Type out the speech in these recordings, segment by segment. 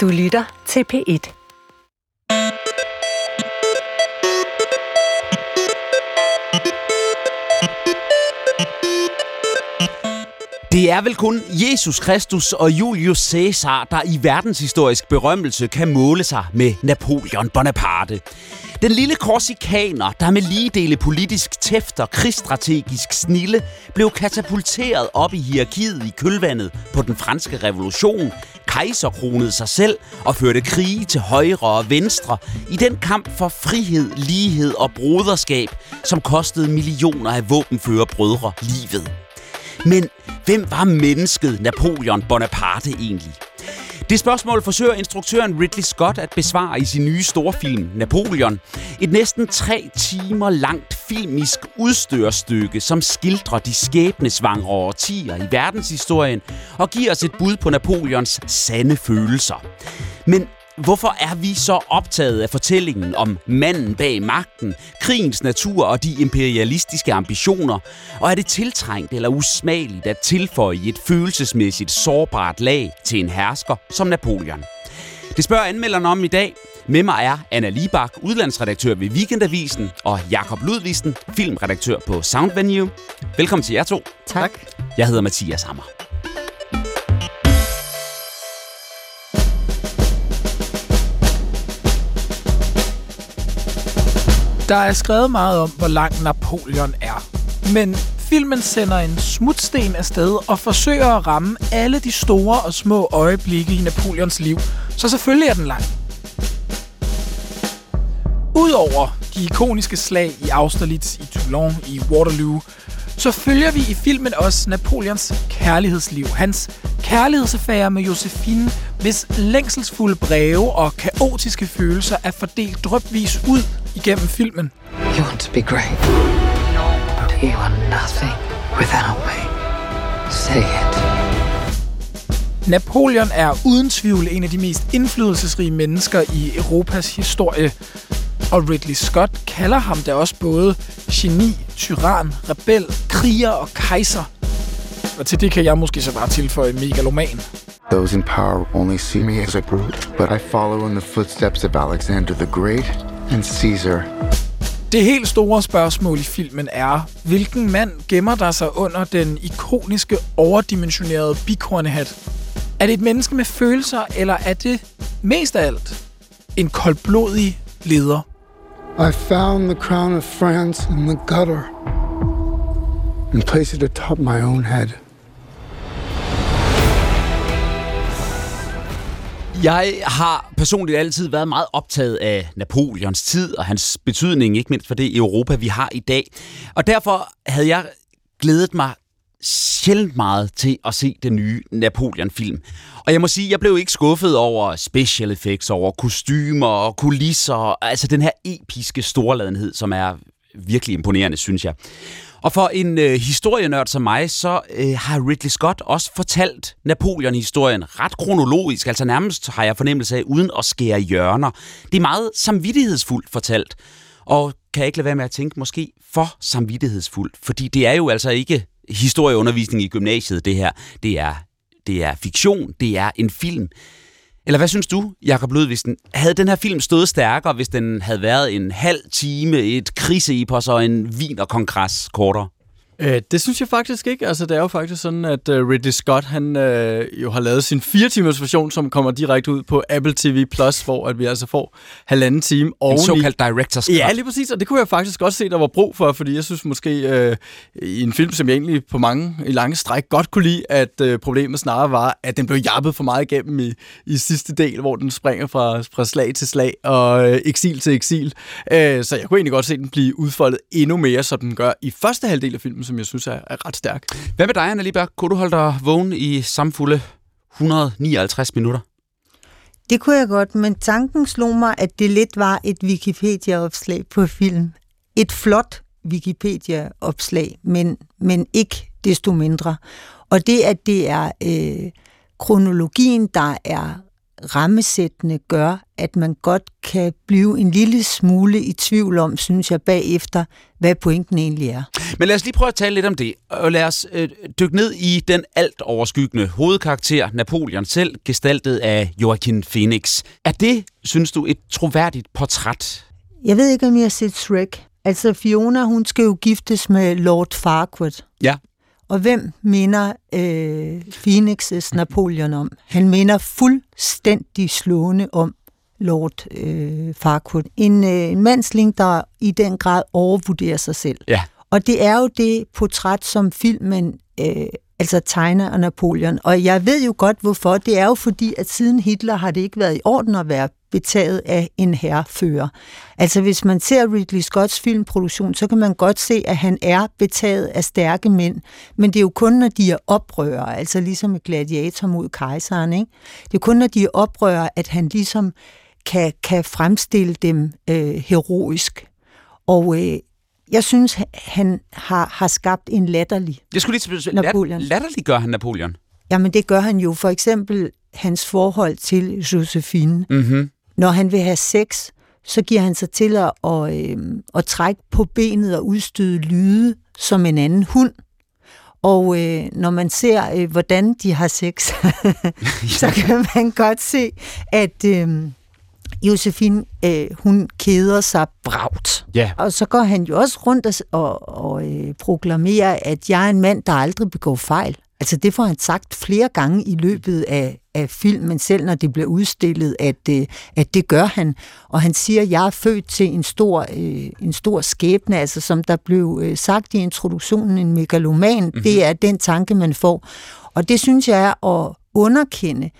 Du lytter til P1. Det er vel kun Jesus Kristus og Julius Caesar, der i verdenshistorisk berømmelse kan måle sig med Napoleon Bonaparte. Den lille korsikaner, der med lige dele politisk tæft og krigsstrategisk snille, blev katapulteret op i hierarkiet i kølvandet på den franske revolution, kejserkronede sig selv og førte krige til højre og venstre i den kamp for frihed, lighed og broderskab, som kostede millioner af våbenfører brødre livet. Men hvem var mennesket Napoleon Bonaparte egentlig? Det spørgsmål forsøger instruktøren Ridley Scott at besvare i sin nye storfilm Napoleon. Et næsten tre timer langt filmisk udstørstykke, som skildrer de skæbnesvangre årtier i verdenshistorien og giver os et bud på Napoleons sande følelser. Men Hvorfor er vi så optaget af fortællingen om manden bag magten, krigens natur og de imperialistiske ambitioner? Og er det tiltrængt eller usmageligt at tilføje et følelsesmæssigt sårbart lag til en hersker som Napoleon? Det spørger anmelderne om i dag. Med mig er Anna Libak, udlandsredaktør ved Weekendavisen, og Jakob Ludvigsen, filmredaktør på Soundvenue. Velkommen til jer to. Tak. Jeg hedder Mathias Hammer. Der er skrevet meget om, hvor lang Napoleon er. Men filmen sender en smutsten afsted og forsøger at ramme alle de store og små øjeblikke i Napoleons liv. Så selvfølgelig er den lang. Udover de ikoniske slag i Austerlitz, i Toulon, i Waterloo, så følger vi i filmen også Napoleons kærlighedsliv. Hans kærlighedsaffære med Josephine, hvis længselsfulde breve og kaotiske følelser er fordelt drøbvis ud igennem filmen. You want to be great, you are nothing without me. Say it. Napoleon er uden tvivl en af de mest indflydelsesrige mennesker i Europas historie. Og Ridley Scott kalder ham da også både geni, tyran, rebel, kriger og kejser. Og til det kan jeg måske så bare tilføje megaloman. Those in power only see me as a brute, but I follow in the footsteps of Alexander the Great and Caesar. Det helt store spørgsmål i filmen er, hvilken mand gemmer der sig under den ikoniske, overdimensionerede bikornehat? Er det et menneske med følelser, eller er det mest af alt en koldblodig leder? I found the crown of France in the gutter and placed it atop my own head. Jeg har personligt altid været meget optaget af Napoleons tid og hans betydning, ikke mindst for det Europa, vi har i dag. Og derfor havde jeg glædet mig sjældent meget til at se den nye Napoleon-film. Og jeg må sige, jeg blev ikke skuffet over special effects, over kostymer og kulisser, altså den her episke storladenhed, som er virkelig imponerende, synes jeg. Og for en øh, historienørd som mig, så øh, har Ridley Scott også fortalt Napoleon-historien ret kronologisk, altså nærmest har jeg fornemmelse af, uden at skære hjørner. Det er meget samvittighedsfuldt fortalt, og kan jeg ikke lade være med at tænke, måske for samvittighedsfuldt, fordi det er jo altså ikke historieundervisning i gymnasiet, det her. Det er, det er fiktion, det er en film. Eller hvad synes du, Jakob Ludvigsen? Havde den her film stået stærkere, hvis den havde været en halv time, et kriseepos og en vin- kortere? Øh, det synes jeg faktisk ikke. Altså, det er jo faktisk sådan, at uh, Ridley Scott han uh, jo har lavet sin 4-timers version, som kommer direkte ud på Apple TV+, Plus, hvor at vi altså får halvanden time oveni. En såkaldt director's cut. Ja, lige præcis, og det kunne jeg faktisk også se, der var brug for, fordi jeg synes måske uh, i en film, som jeg egentlig på mange i lange stræk godt kunne lide, at uh, problemet snarere var, at den blev jappet for meget igennem i, i sidste del, hvor den springer fra, fra slag til slag og uh, eksil til eksil. Uh, så jeg kunne egentlig godt se den blive udfoldet endnu mere, som den gør i første halvdel af filmen, som jeg synes er, er ret stærk. Hvad med dig, Anna Lieberg? Kunne du holde dig vågen i samfulde 159 minutter? Det kunne jeg godt, men tanken slog mig, at det lidt var et Wikipedia-opslag på film. Et flot Wikipedia-opslag, men, men ikke desto mindre. Og det, at det er øh, kronologien, der er rammesættende gør, at man godt kan blive en lille smule i tvivl om, synes jeg, bagefter, hvad pointen egentlig er. Men lad os lige prøve at tale lidt om det, og lad os øh, dykke ned i den alt overskyggende hovedkarakter, Napoleon selv, gestaltet af Joaquin Phoenix. Er det, synes du, et troværdigt portræt? Jeg ved ikke, om jeg har set Shrek. Altså Fiona, hun skal jo giftes med Lord Farquaad. Ja. Og hvem minder øh, Phoenix's Napoleon om? Han minder fuldstændig slående om Lord øh, Farquaad. En, øh, en mandsling, der i den grad overvurderer sig selv. Ja. Og det er jo det portræt, som filmen øh, altså tegner og Napoleon. Og jeg ved jo godt, hvorfor. Det er jo fordi, at siden Hitler har det ikke været i orden at være betaget af en herrefører. Altså hvis man ser Ridley Scotts filmproduktion, så kan man godt se, at han er betaget af stærke mænd, men det er jo kun, når de er oprører, altså ligesom et gladiator mod kejseren. Ikke? Det er kun, når de er oprører, at han ligesom kan, kan fremstille dem øh, heroisk. Og øh, jeg synes, han har, har skabt en latterlig Jeg skulle lige spørge, Napoleon. lat, latterlig gør han Napoleon? Jamen det gør han jo. For eksempel hans forhold til Josephine. Mm-hmm. Når han vil have sex, så giver han sig til at, at, øh, at trække på benet og udstøde lyde som en anden hund. Og øh, når man ser, øh, hvordan de har sex, så kan man godt se, at øh, Josefine, øh, hun keder sig bragt. Ja. Og så går han jo også rundt og, og, og øh, proklamerer, at jeg er en mand, der aldrig begår fejl. Altså det får han sagt flere gange i løbet af, af filmen, selv når det bliver udstillet, at, øh, at det gør han. Og han siger, at jeg er født til en stor, øh, en stor skæbne, altså som der blev øh, sagt i introduktionen, en megaloman, mm-hmm. det er den tanke, man får. Og det synes jeg er at underkende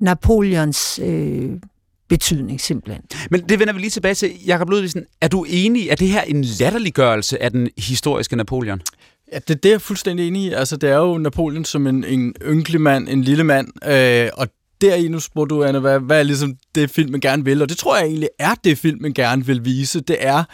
Napoleons øh, betydning simpelthen. Men det vender vi lige tilbage til. Jakob Ludvigsen, er du enig, at det her en latterliggørelse af den historiske Napoleon? Ja, det, det er jeg fuldstændig enig i. Altså, det er jo Napoleon som en, en ynkelig mand, en lille mand, øh, og deri nu spurgte du, Anna, hvad, hvad er ligesom det, filmen gerne vil? Og det tror jeg egentlig er det, filmen gerne vil vise. Det er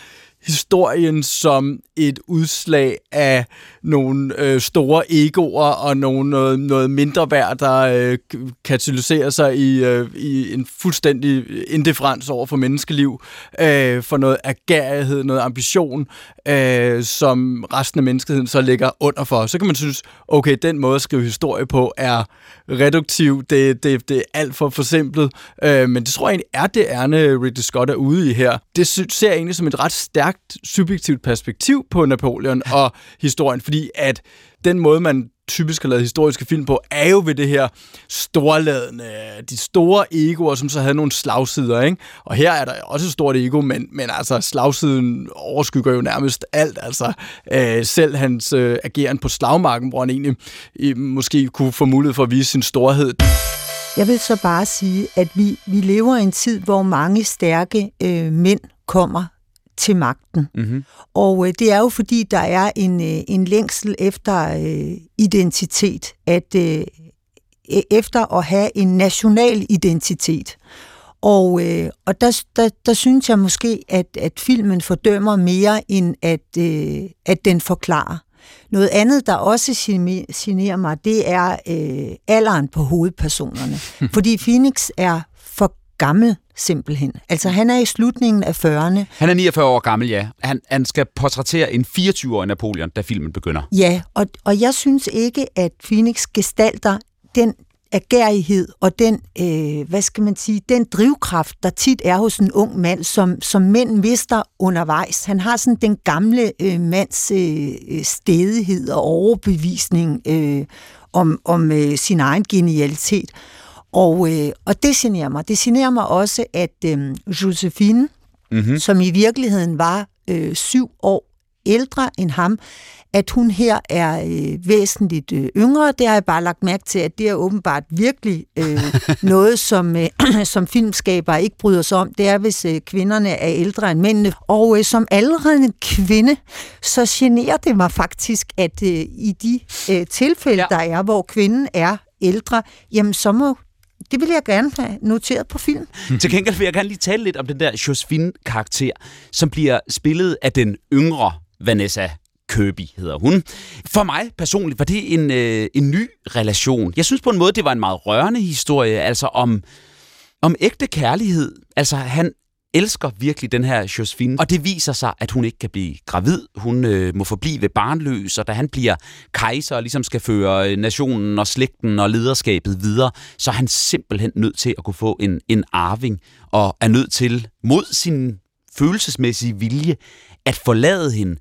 historien som et udslag af nogle øh, store egoer og nogle, noget, noget mindre værd, der øh, katalyserer sig i, øh, i en fuldstændig indifferens over for menneskeliv, øh, for noget agerighed, noget ambition, øh, som resten af menneskeheden så ligger under for. Så kan man synes, okay, den måde at skrive historie på er reduktiv, det, det, det er alt for forsimplet, øh, men det tror jeg egentlig er det ærne Ridley Scott er ude i her. Det ser jeg egentlig som et ret stærkt subjektivt perspektiv på Napoleon og historien, fordi at den måde, man typisk har lavet historiske film på, er jo ved det her storladende, de store egoer, som så havde nogle slagsider, ikke? Og her er der også et stort ego, men, men altså slagsiden overskygger jo nærmest alt, altså øh, selv hans øh, ageren på slagmarken, hvor han egentlig øh, måske kunne få mulighed for at vise sin storhed. Jeg vil så bare sige, at vi, vi lever i en tid, hvor mange stærke øh, mænd kommer til magten. Mm-hmm. Og øh, det er jo fordi, der er en, øh, en længsel efter øh, identitet, at øh, efter at have en national identitet. Og, øh, og der, der, der synes jeg måske, at, at filmen fordømmer mere, end at, øh, at den forklarer. Noget andet, der også generer mig, det er øh, alderen på hovedpersonerne. Fordi Phoenix er for gammel simpelthen. Altså han er i slutningen af 40'erne. Han er 49 år gammel, ja. Han, han skal portrættere en 24-årig Napoleon, da filmen begynder. Ja, og, og jeg synes ikke, at Phoenix gestalter den agerighed og den, øh, hvad skal man sige, den drivkraft, der tit er hos en ung mand, som, som mænd mister undervejs. Han har sådan den gamle øh, mands øh, stedighed og overbevisning øh, om, om øh, sin egen genialitet. Og, øh, og det generer mig. Det generer mig også, at øh, Josephine, mm-hmm. som i virkeligheden var øh, syv år ældre end ham, at hun her er øh, væsentligt øh, yngre. Det har jeg bare lagt mærke til, at det er åbenbart virkelig øh, noget, som, øh, som filmskabere ikke bryder sig om. Det er, hvis øh, kvinderne er ældre end mændene. Og øh, som aldrende kvinde, så generer det mig faktisk, at øh, i de øh, tilfælde, ja. der er, hvor kvinden er ældre, jamen så må det vil jeg gerne have noteret på film. Til gengæld vil jeg gerne lige tale lidt om den der Josephine-karakter, som bliver spillet af den yngre Vanessa Kirby hedder hun. For mig personligt var det en, øh, en ny relation. Jeg synes på en måde, det var en meget rørende historie, altså om, om ægte kærlighed. Altså, han elsker virkelig den her Josephine, og det viser sig, at hun ikke kan blive gravid. Hun øh, må forblive barnløs, og da han bliver kejser og ligesom skal føre øh, nationen og slægten og lederskabet videre, så er han simpelthen nødt til at kunne få en, en arving, og er nødt til mod sin følelsesmæssige vilje at forlade hende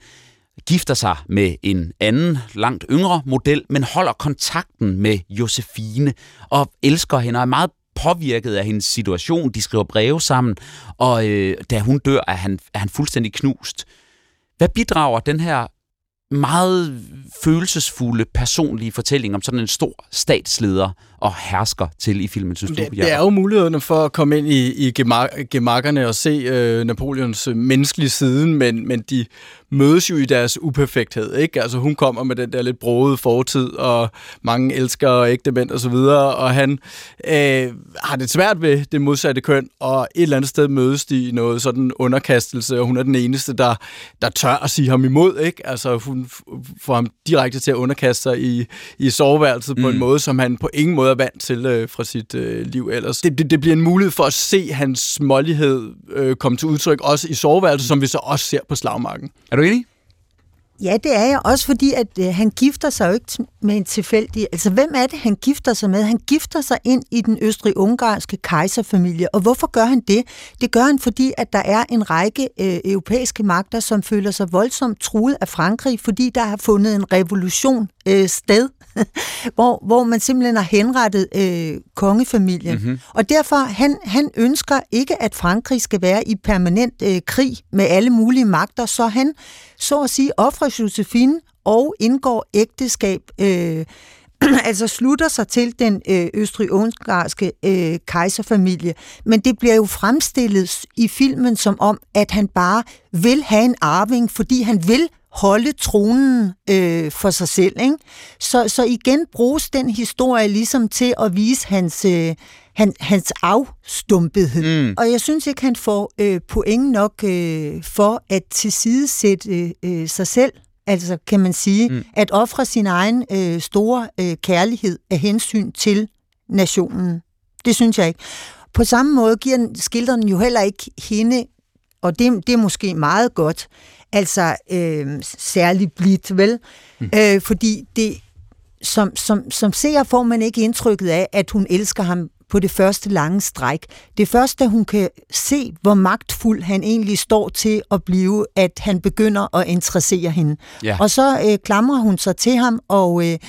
gifter sig med en anden, langt yngre model, men holder kontakten med Josefine og elsker hende og er meget påvirket af hendes situation. De skriver breve sammen, og øh, da hun dør, er han, er han fuldstændig knust. Hvad bidrager den her meget følelsesfulde, personlige fortælling om sådan en stor statsleder og hersker til i filmen, synes det, du? Det er jo muligheden for at komme ind i, i gemakkerne og se øh, Napoleons menneskelige side, men, men de mødes jo i deres uperfekthed, ikke? Altså hun kommer med den der lidt broede fortid, og mange elsker og ægte mænd og så videre, og han øh, har det svært ved det modsatte køn, og et eller andet sted mødes de i noget sådan underkastelse, og hun er den eneste, der, der tør at sige ham imod, ikke? Altså hun får ham direkte til at underkaste sig i, i soveværelset mm. på en mm. måde, som han på ingen måde er vant til øh, fra sit øh, liv ellers. Det, det, det bliver en mulighed for at se hans smålighed øh, komme til udtryk også i soveværelset, som vi så også ser på slagmarken. Er du enig? Ja, det er jeg. Også fordi, at øh, han gifter sig jo ikke med en tilfældig... Altså, hvem er det, han gifter sig med? Han gifter sig ind i den østrig-ungarske kejserfamilie. Og hvorfor gør han det? Det gør han, fordi at der er en række øh, europæiske magter, som føler sig voldsomt truet af Frankrig, fordi der har fundet en revolution øh, sted, hvor, hvor man simpelthen har henrettet øh, kongefamilien. Mm-hmm. Og derfor, han, han ønsker ikke, at Frankrig skal være i permanent øh, krig med alle mulige magter, så han så at sige offrer Josefine og indgår ægteskab, øh, altså slutter sig til den øh, østrig-ungarske øh, kejserfamilie. Men det bliver jo fremstillet i filmen som om, at han bare vil have en arving, fordi han vil holde tronen øh, for sig selv. Ikke? Så, så igen bruges den historie ligesom til at vise hans, øh, han, hans afstumpethed. Mm. Og jeg synes ikke, han får øh, point nok øh, for at tilsidesætte øh, sig selv. Altså kan man sige, mm. at ofre sin egen øh, store øh, kærlighed af hensyn til nationen. Det synes jeg ikke. På samme måde giver skilderen jo heller ikke hende, og det, det er måske meget godt, altså øh, særligt blidt, vel? Mm. Øh, fordi det, som, som, som ser får man ikke indtrykket af, at hun elsker ham på det første lange stræk. Det første, hun kan se, hvor magtfuld han egentlig står til at blive, at han begynder at interessere hende. Ja. Og så øh, klamrer hun sig til ham, og, øh,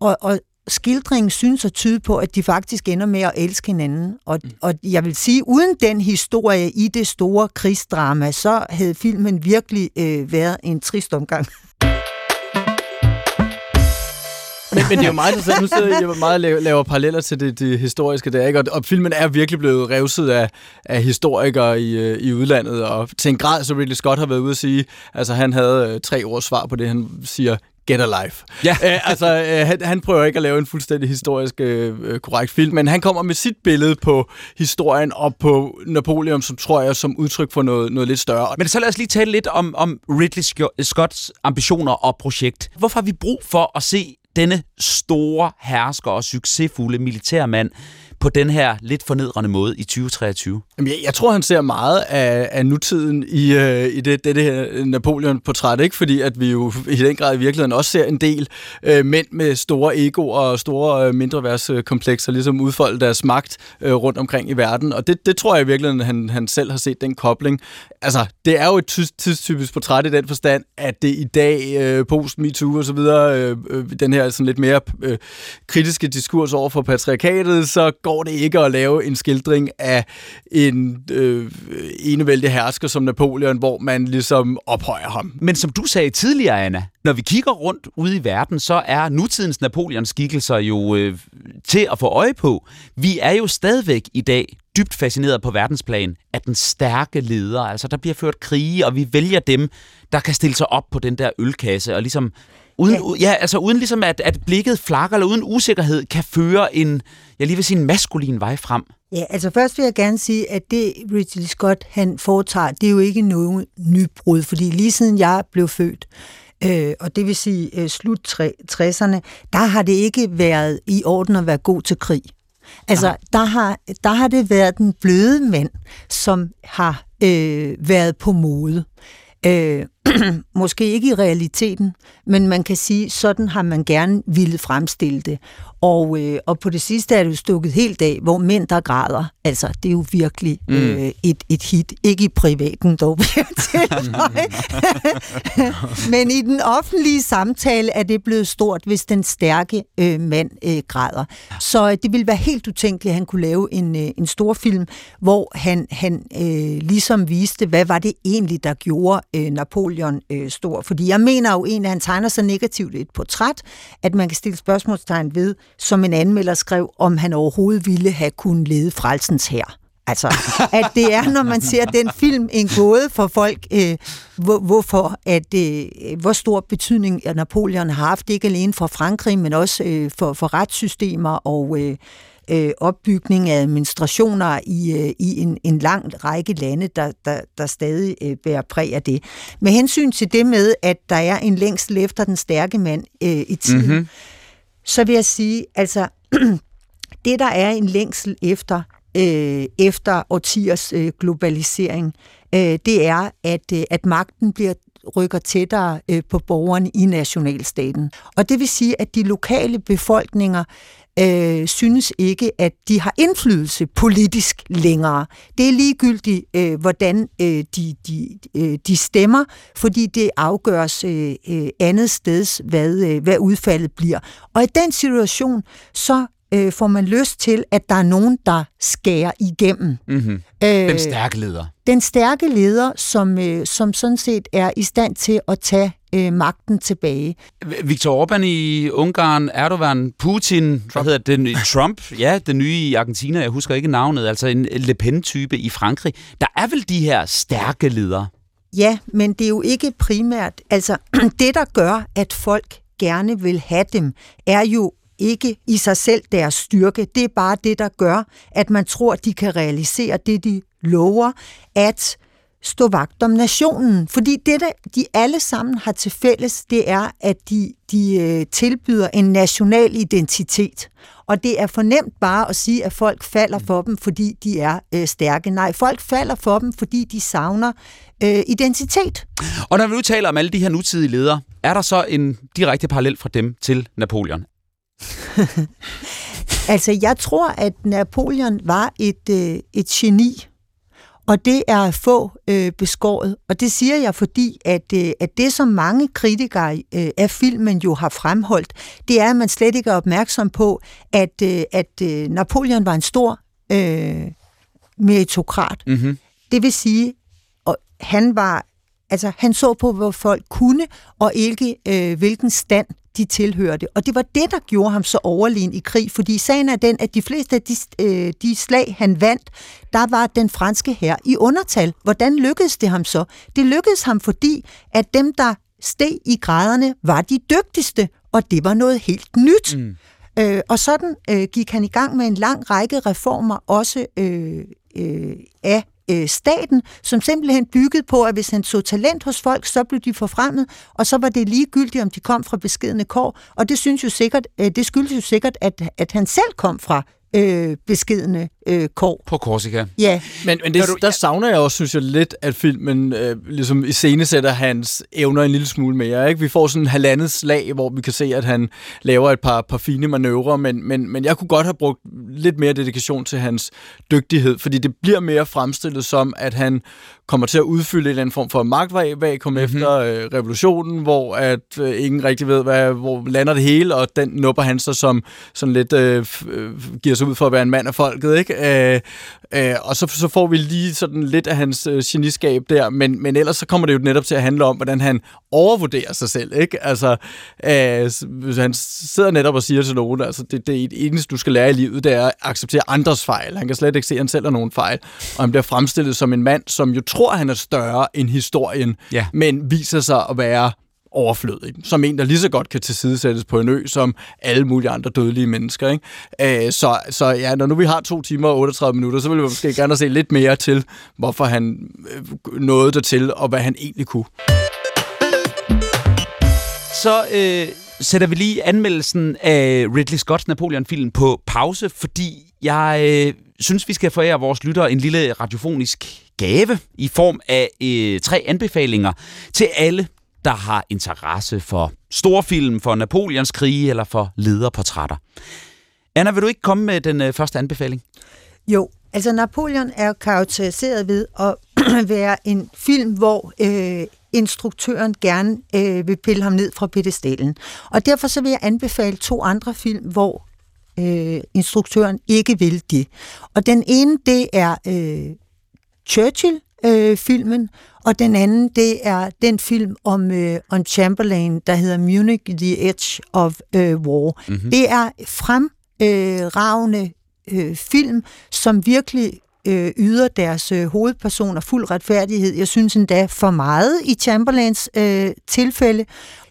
og, og skildringen synes at tyde på, at de faktisk ender med at elske hinanden. Og, mm. og jeg vil sige, uden den historie i det store krigsdrama, så havde filmen virkelig øh, været en trist omgang. men, men det er jo meget interessant. Nu sidder jeg meget laver, laver paralleller til det, det historiske der, ikke? Og, og filmen er virkelig blevet revset af, af historikere i, øh, i udlandet, og til en grad, så Ridley Scott har været ude at sige, altså han havde øh, tre års svar på det, han siger, get a life. Ja. Æ, øh, altså, øh, han, han prøver ikke at lave en fuldstændig historisk øh, korrekt film, men han kommer med sit billede på historien og på Napoleon, som tror jeg, som udtryk for noget, noget lidt større. Men så lad os lige tale lidt om, om Ridley Scotts ambitioner og projekt. Hvorfor har vi brug for at se denne store hersker og succesfulde militærmand på den her lidt fornedrende måde i 2023? Jamen, jeg, jeg tror, han ser meget af, af nutiden i, øh, i det, det, det her Napoleon-portræt, ikke? fordi at vi jo i den grad i virkeligheden også ser en del øh, mænd med store egoer og store øh, mindreværdskomplekser ligesom udfolde deres magt øh, rundt omkring i verden, og det, det tror jeg i virkeligheden, han, han selv har set den kobling. Altså, det er jo et tidstypisk portræt i den forstand, at det i dag, øh, post-MeToo og så videre, øh, øh, den her sådan lidt mere øh, kritiske diskurs over for patriarkatet, så går det ikke at lave en skildring af en øh, enevældig hersker som Napoleon, hvor man ligesom ophøjer ham. Men som du sagde tidligere, Anna, når vi kigger rundt ude i verden, så er nutidens Napoleons skikkelser jo øh, til at få øje på. Vi er jo stadigvæk i dag dybt fascineret på verdensplan af den stærke leder. Altså, der bliver ført krige, og vi vælger dem, der kan stille sig op på den der ølkasse og ligesom Uden, ja. ja, altså uden ligesom at, at blikket flakker, eller uden usikkerhed, kan føre en, jeg lige vil sige, en maskulin vej frem. Ja, altså først vil jeg gerne sige, at det Ridley Scott han foretager, det er jo ikke noget nybrud, fordi lige siden jeg blev født, øh, og det vil sige øh, slut 60'erne, der har det ikke været i orden at være god til krig. Altså, der har, der har det været den bløde mand, som har øh, været på mode. Øh, måske ikke i realiteten, men man kan sige, sådan har man gerne ville fremstille det. Og, øh, og på det sidste er det jo stukket helt af, hvor mænd der græder. Altså, det er jo virkelig mm. øh, et, et hit. Ikke i privaten dog, Men i den offentlige samtale er det blevet stort, hvis den stærke øh, mand øh, græder. Så øh, det ville være helt utænkeligt, at han kunne lave en, øh, en stor film, hvor han, han øh, ligesom viste, hvad var det egentlig, der gjorde øh, Napoleon øh, stor. Fordi jeg mener jo egentlig, at han tegner så negativt et portræt, at man kan stille spørgsmålstegn ved, som en anmelder skrev, om han overhovedet ville have kunnet lede frelsens her. Altså, at det er, når man ser den film, en gåde for folk, øh, hvor, hvorfor, at, øh, hvor stor betydning Napoleon har haft, ikke alene for Frankrig, men også øh, for, for retssystemer og øh, øh, opbygning af administrationer i, øh, i en, en lang række lande, der, der, der stadig øh, bærer præg af det. Med hensyn til det med, at der er en længsel efter den stærke mand øh, i tiden, mm-hmm så vil jeg sige, altså, det der er en længsel efter, øh, efter årtiers øh, globalisering, øh, det er, at, øh, at magten bliver rykker tættere øh, på borgerne i nationalstaten. Og det vil sige, at de lokale befolkninger øh, synes ikke, at de har indflydelse politisk længere. Det er ligegyldigt, øh, hvordan øh, de, de, øh, de stemmer, fordi det afgøres øh, øh, andet steds, hvad, øh, hvad udfaldet bliver. Og i den situation, så øh, får man lyst til, at der er nogen, der skærer igennem. Mm-hmm. Øh, den stærke leder. Den stærke leder, som, øh, som sådan set er i stand til at tage øh, magten tilbage. Viktor Orbán i Ungarn, Erdogan, Putin, Trump. hvad hedder det, Trump, ja, den nye i Argentina, jeg husker ikke navnet, altså en Le Pen-type i Frankrig. Der er vel de her stærke ledere? Ja, men det er jo ikke primært, altså det der gør, at folk gerne vil have dem, er jo ikke i sig selv deres styrke. Det er bare det, der gør, at man tror, de kan realisere det, de lover, at stå vagt om nationen. Fordi det, der de alle sammen har til fælles, det er, at de, de øh, tilbyder en national identitet. Og det er fornemt bare at sige, at folk falder for dem, fordi de er øh, stærke. Nej, folk falder for dem, fordi de savner øh, identitet. Og når vi nu taler om alle de her nutidige ledere, er der så en direkte parallel fra dem til Napoleon? altså, jeg tror, at Napoleon var et, øh, et geni, og det er få øh, beskåret. Og det siger jeg, fordi at, øh, at det, som mange kritikere øh, af filmen jo har fremholdt, det er, at man slet ikke er opmærksom på, at, øh, at øh, Napoleon var en stor øh, meritokrat. Mm-hmm. Det vil sige, at han var Altså, han så på, hvad folk kunne, og ikke øh, hvilken stand de tilhørte. Og det var det, der gjorde ham så overlegen i krig, fordi sagen er den, at de fleste af de, øh, de slag, han vandt, der var den franske her i undertal. Hvordan lykkedes det ham så? Det lykkedes ham, fordi at dem, der steg i graderne, var de dygtigste, og det var noget helt nyt. Mm. Øh, og sådan øh, gik han i gang med en lang række reformer, også øh, øh, af øh, staten, som simpelthen byggede på, at hvis han så talent hos folk, så blev de forfremmet, og så var det ligegyldigt, om de kom fra beskedende kår. Og det synes jo sikkert, øh, det skyldes jo sikkert, at, at han selv kom fra øh, beskedende øh, kår. På Korsika. Ja. Men, men det, du, der savner jeg også, synes jeg, lidt, at filmen øh, ligesom iscenesætter hans evner en lille smule mere. Ikke? Vi får sådan en halvandet slag, hvor vi kan se, at han laver et par, par fine manøvrer, men, men, men jeg kunne godt have brugt lidt mere dedikation til hans dygtighed, fordi det bliver mere fremstillet som, at han kommer til at udfylde en eller anden form for magtvakuum mm-hmm. efter øh, revolutionen, hvor at øh, ingen rigtig ved, hvad, hvor lander det hele, og den nupper han så som sådan lidt øh, øh, giver sig ud for at være en mand af folket, ikke? Øh, øh, og så, så får vi lige sådan lidt af hans øh, geniskab der, men, men ellers så kommer det jo netop til at handle om, hvordan han overvurderer sig selv, ikke? Altså, øh, han sidder netop og siger til nogen, altså det, det eneste, du skal lære i livet, det er at acceptere andres fejl. Han kan slet ikke se, at han selv har nogen fejl, og han bliver fremstillet som en mand, som jo tror, han er større end historien, ja. men viser sig at være overflødig, som en, der lige så godt kan tilsidesættes på en ø, som alle mulige andre dødelige mennesker. Ikke? Øh, så, så ja, når nu vi har to timer og 38 minutter, så vil vi måske gerne se lidt mere til, hvorfor han øh, nåede dertil, og hvad han egentlig kunne. Så øh, sætter vi lige anmeldelsen af Ridley Scotts Napoleon-film på pause, fordi Jeg øh, synes, vi skal forære vores lyttere en lille radiofonisk gave i form af øh, tre anbefalinger til alle, der har interesse for storfilm, for Napoleons krige eller for lederportrætter. Anna, vil du ikke komme med den øh, første anbefaling? Jo, altså Napoleon er karakteriseret ved at være en film, hvor øh, instruktøren gerne øh, vil pille ham ned fra pedestalen. Og derfor så vil jeg anbefale to andre film, hvor øh, instruktøren ikke vil det. Og den ene, det er øh, Churchill-filmen, øh, og den anden, det er den film om, øh, om Chamberlain, der hedder Munich, The Edge of øh, War. Mm-hmm. Det er fremragende øh, film, som virkelig øh, yder deres øh, hovedpersoner fuld retfærdighed. Jeg synes endda for meget i Chamberlains øh, tilfælde.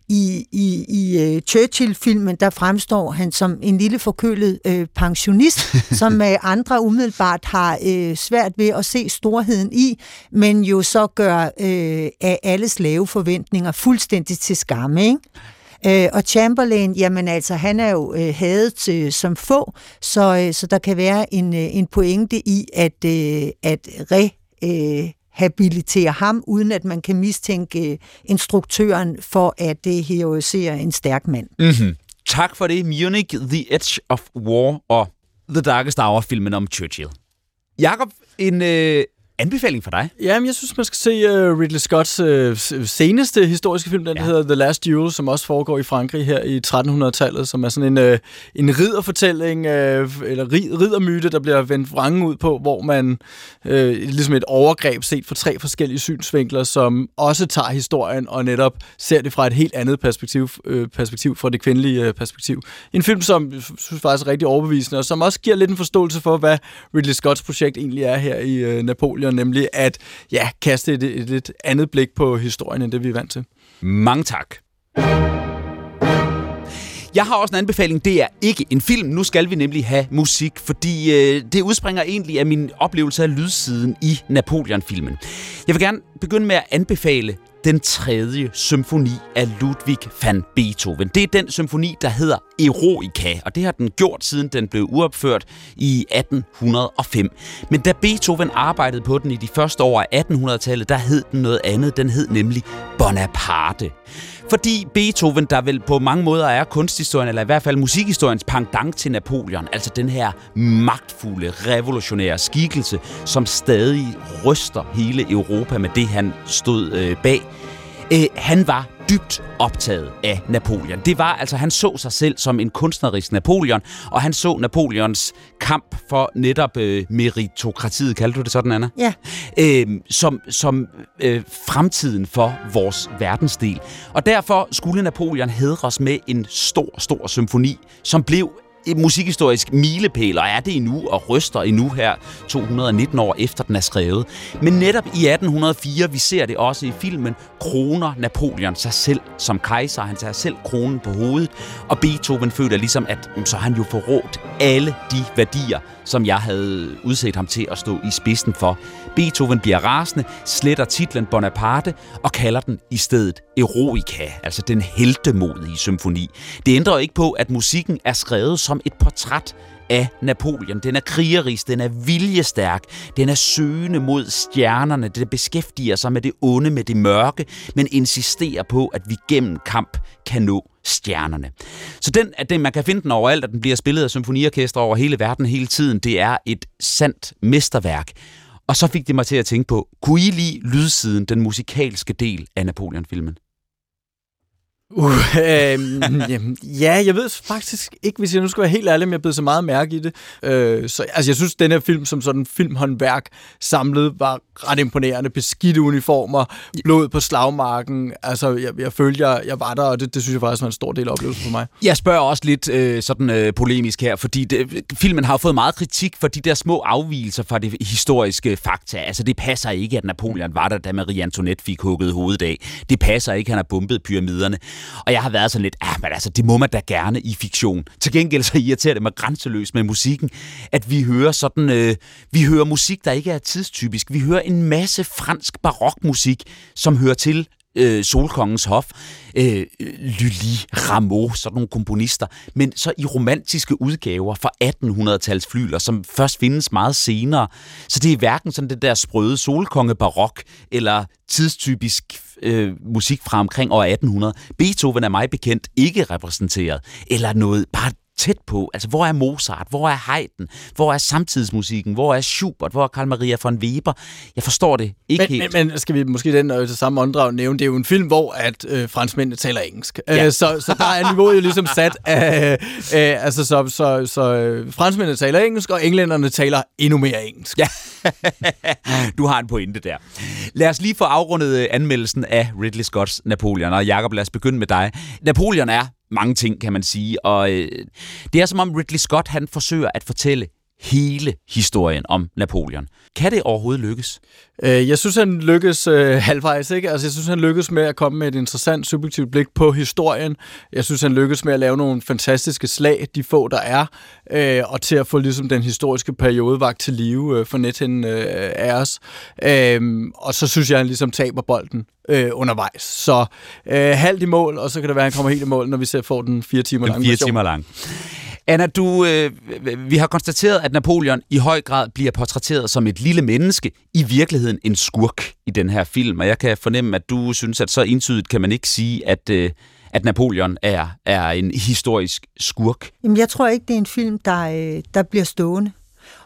I, i, i uh, Churchill-filmen, der fremstår han som en lille forkølet uh, pensionist, som uh, andre umiddelbart har uh, svært ved at se storheden i, men jo så gør uh, af alles lave forventninger fuldstændig til skamme. Ikke? Øh, og Chamberlain, jamen altså, han er jo øh, hadet øh, som få, så, øh, så der kan være en, øh, en pointe i at, øh, at re... Øh, habilitere ham, uden at man kan mistænke øh, instruktøren for at det heroisere en stærk mand. Mm-hmm. Tak for det, Munich, The Edge of War og The Darkest Hour-filmen om Churchill. Jakob, en, øh, anbefaling for dig? Jamen, jeg synes, man skal se uh, Ridley Scotts uh, seneste historiske film, den ja. hedder The Last Duel, som også foregår i Frankrig her i 1300-tallet, som er sådan en, uh, en ridderfortælling, uh, eller rid, riddermyte, der bliver vendt vrangen ud på, hvor man uh, ligesom et overgreb set fra tre forskellige synsvinkler, som også tager historien og netop ser det fra et helt andet perspektiv, uh, perspektiv fra det kvindelige uh, perspektiv. En film, som jeg synes faktisk er rigtig overbevisende, og som også giver lidt en forståelse for, hvad Ridley Scotts projekt egentlig er her i uh, Napoleon vælger nemlig at ja, kaste et, et, lidt andet blik på historien, end det vi er vant til. Mange tak. Jeg har også en anbefaling. Det er ikke en film. Nu skal vi nemlig have musik, fordi øh, det udspringer egentlig af min oplevelse af lydsiden i Napoleon-filmen. Jeg vil gerne begynde med at anbefale den tredje symfoni af Ludwig van Beethoven. Det er den symfoni, der hedder Eroica, og det har den gjort, siden den blev uopført i 1805. Men da Beethoven arbejdede på den i de første år af 1800-tallet, der hed den noget andet. Den hed nemlig Bonaparte. Fordi Beethoven, der vel på mange måder er kunsthistorien, eller i hvert fald musikhistoriens pendant til Napoleon, altså den her magtfulde, revolutionære skikkelse, som stadig ryster hele Europa med det, han stod øh, bag, øh, han var dybt optaget af Napoleon. Det var altså, han så sig selv som en kunstnerisk Napoleon, og han så Napoleons kamp for netop øh, meritokratiet, kaldte du det sådan, Anna? Ja. Øh, som som øh, fremtiden for vores verdensdel. Og derfor skulle Napoleon hedres med en stor, stor symfoni, som blev musikhistorisk milepæl, og er det endnu, og ryster endnu her 219 år efter den er skrevet. Men netop i 1804, vi ser det også i filmen, kroner Napoleon sig selv som kejser. Han tager selv kronen på hovedet, og Beethoven føler ligesom, at mm, så han jo forrådt alle de værdier, som jeg havde udset ham til at stå i spidsen for. Beethoven bliver rasende, sletter titlen Bonaparte og kalder den i stedet Eroica, altså den heltemodige symfoni. Det ændrer ikke på, at musikken er skrevet som et portræt af Napoleon. Den er krigerisk, den er viljestærk, den er søgende mod stjernerne, det beskæftiger sig med det onde, med det mørke, men insisterer på, at vi gennem kamp kan nå stjernerne. Så den, at den, man kan finde den overalt, og den bliver spillet af symfoniorkester over hele verden hele tiden, det er et sandt mesterværk. Og så fik det mig til at tænke på, kunne I lide lydsiden, den musikalske del af Napoleon-filmen? Uh, øh, jamen, ja, jeg ved faktisk ikke, hvis jeg nu skal være helt ærlig, om jeg blev så meget mærke i det. Øh, så altså, jeg synes, den her film som sådan filmhåndværk samlet var ret imponerende. Beskidte uniformer, blod på slagmarken. Altså, jeg, jeg følte, jeg, jeg var der, og det, det synes jeg faktisk var en stor del af oplevelsen for mig. Jeg spørger også lidt øh, sådan øh, polemisk her, fordi det, filmen har fået meget kritik for de der små afvielser fra det historiske fakta. Altså, det passer ikke, at Napoleon var der, da Marie Antoinette fik hugget hovedet af. Det passer ikke, at han har bumpet pyramiderne. Og jeg har været sådan lidt, ah, men altså, det må man da gerne i fiktion. Til gengæld så irriterer det mig grænseløst med musikken, at vi hører sådan, øh, vi hører musik, der ikke er tidstypisk. Vi hører en masse fransk barokmusik, som hører til øh, Solkongens Hof, øh, Lully, Rameau, sådan nogle komponister, men så i romantiske udgaver fra 1800-tals flyler, som først findes meget senere. Så det er hverken sådan det der sprøde solkonge barok, eller tidstypisk øh, musik fra omkring år 1800. Beethoven er mig bekendt ikke repræsenteret, eller noget bare tæt på. Altså, hvor er Mozart? Hvor er Haydn? Hvor er samtidsmusikken? Hvor er Schubert? Hvor er Karl Maria von Weber? Jeg forstår det ikke men, helt. Men, men skal vi måske den øh, til samme åndedrag nævne, det er jo en film, hvor at øh, franskmændene taler engelsk. Ja. Øh, så, så der er niveauet jo ligesom sat af... Øh, altså, så, så, så øh, franskmændene taler engelsk, og englænderne taler endnu mere engelsk. Ja. du har en pointe der. Lad os lige få afrundet øh, anmeldelsen af Ridley Scotts Napoleon. Og Jacob, lad os begynde med dig. Napoleon er mange ting, kan man sige. Og øh, det er som om Ridley Scott han forsøger at fortælle hele historien om Napoleon. Kan det overhovedet lykkes? Øh, jeg synes, han lykkes øh, halvvejs. Ikke? Altså, jeg synes, han lykkes med at komme med et interessant, subjektivt blik på historien. Jeg synes, han lykkes med at lave nogle fantastiske slag, de få, der er, øh, og til at få ligesom, den historiske periode vagt til live øh, for netten øh, af os. Øh, og så synes jeg, han ligesom taber bolden øh, undervejs. Så øh, halvt i mål, og så kan det være, at han kommer helt i mål, når vi ser får den fire timer lang fire timer lang. Anna, du, øh, vi har konstateret, at Napoleon i høj grad bliver portrætteret som et lille menneske, i virkeligheden en skurk i den her film, og jeg kan fornemme, at du synes, at så entydigt kan man ikke sige, at, øh, at Napoleon er, er en historisk skurk. Jamen, jeg tror ikke, det er en film, der, øh, der bliver stående.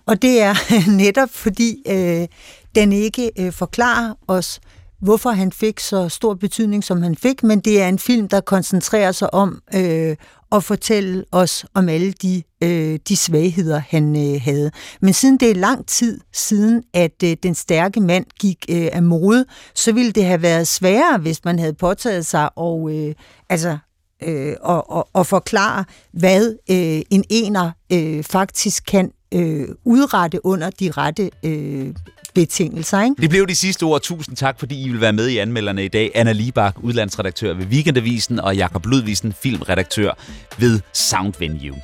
Og det er netop fordi, øh, den ikke øh, forklarer os, hvorfor han fik så stor betydning, som han fik, men det er en film, der koncentrerer sig om øh, at fortælle os om alle de, øh, de svagheder, han øh, havde. Men siden det er lang tid siden, at øh, den stærke mand gik øh, af mode, så ville det have været sværere, hvis man havde påtaget sig og, øh, altså, øh, og, og, og forklare, hvad øh, en ener øh, faktisk kan øh, udrette under de rette øh, betingelser. Ikke? Det blev de sidste ord. Tusind tak, fordi I vil være med i anmelderne i dag. Anna Libak, udlandsredaktør ved Weekendavisen, og Jakob Ludvigsen, filmredaktør ved Soundvenue.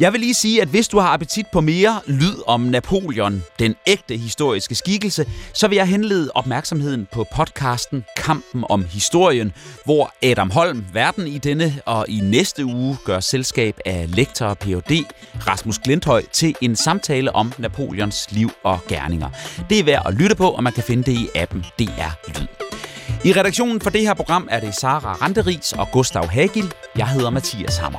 Jeg vil lige sige, at hvis du har appetit på mere lyd om Napoleon, den ægte historiske skikkelse, så vil jeg henlede opmærksomheden på podcasten Kampen om historien, hvor Adam Holm, verden i denne og i næste uge, gør selskab af lektor og Ph.D. Rasmus Glenthøj til en samtale om Napoleons liv og gerninger. Det er værd at lytte på, og man kan finde det i appen DR Lyd. I redaktionen for det her program er det Sara Randeris og Gustav Hagil. Jeg hedder Mathias Hammer.